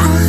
I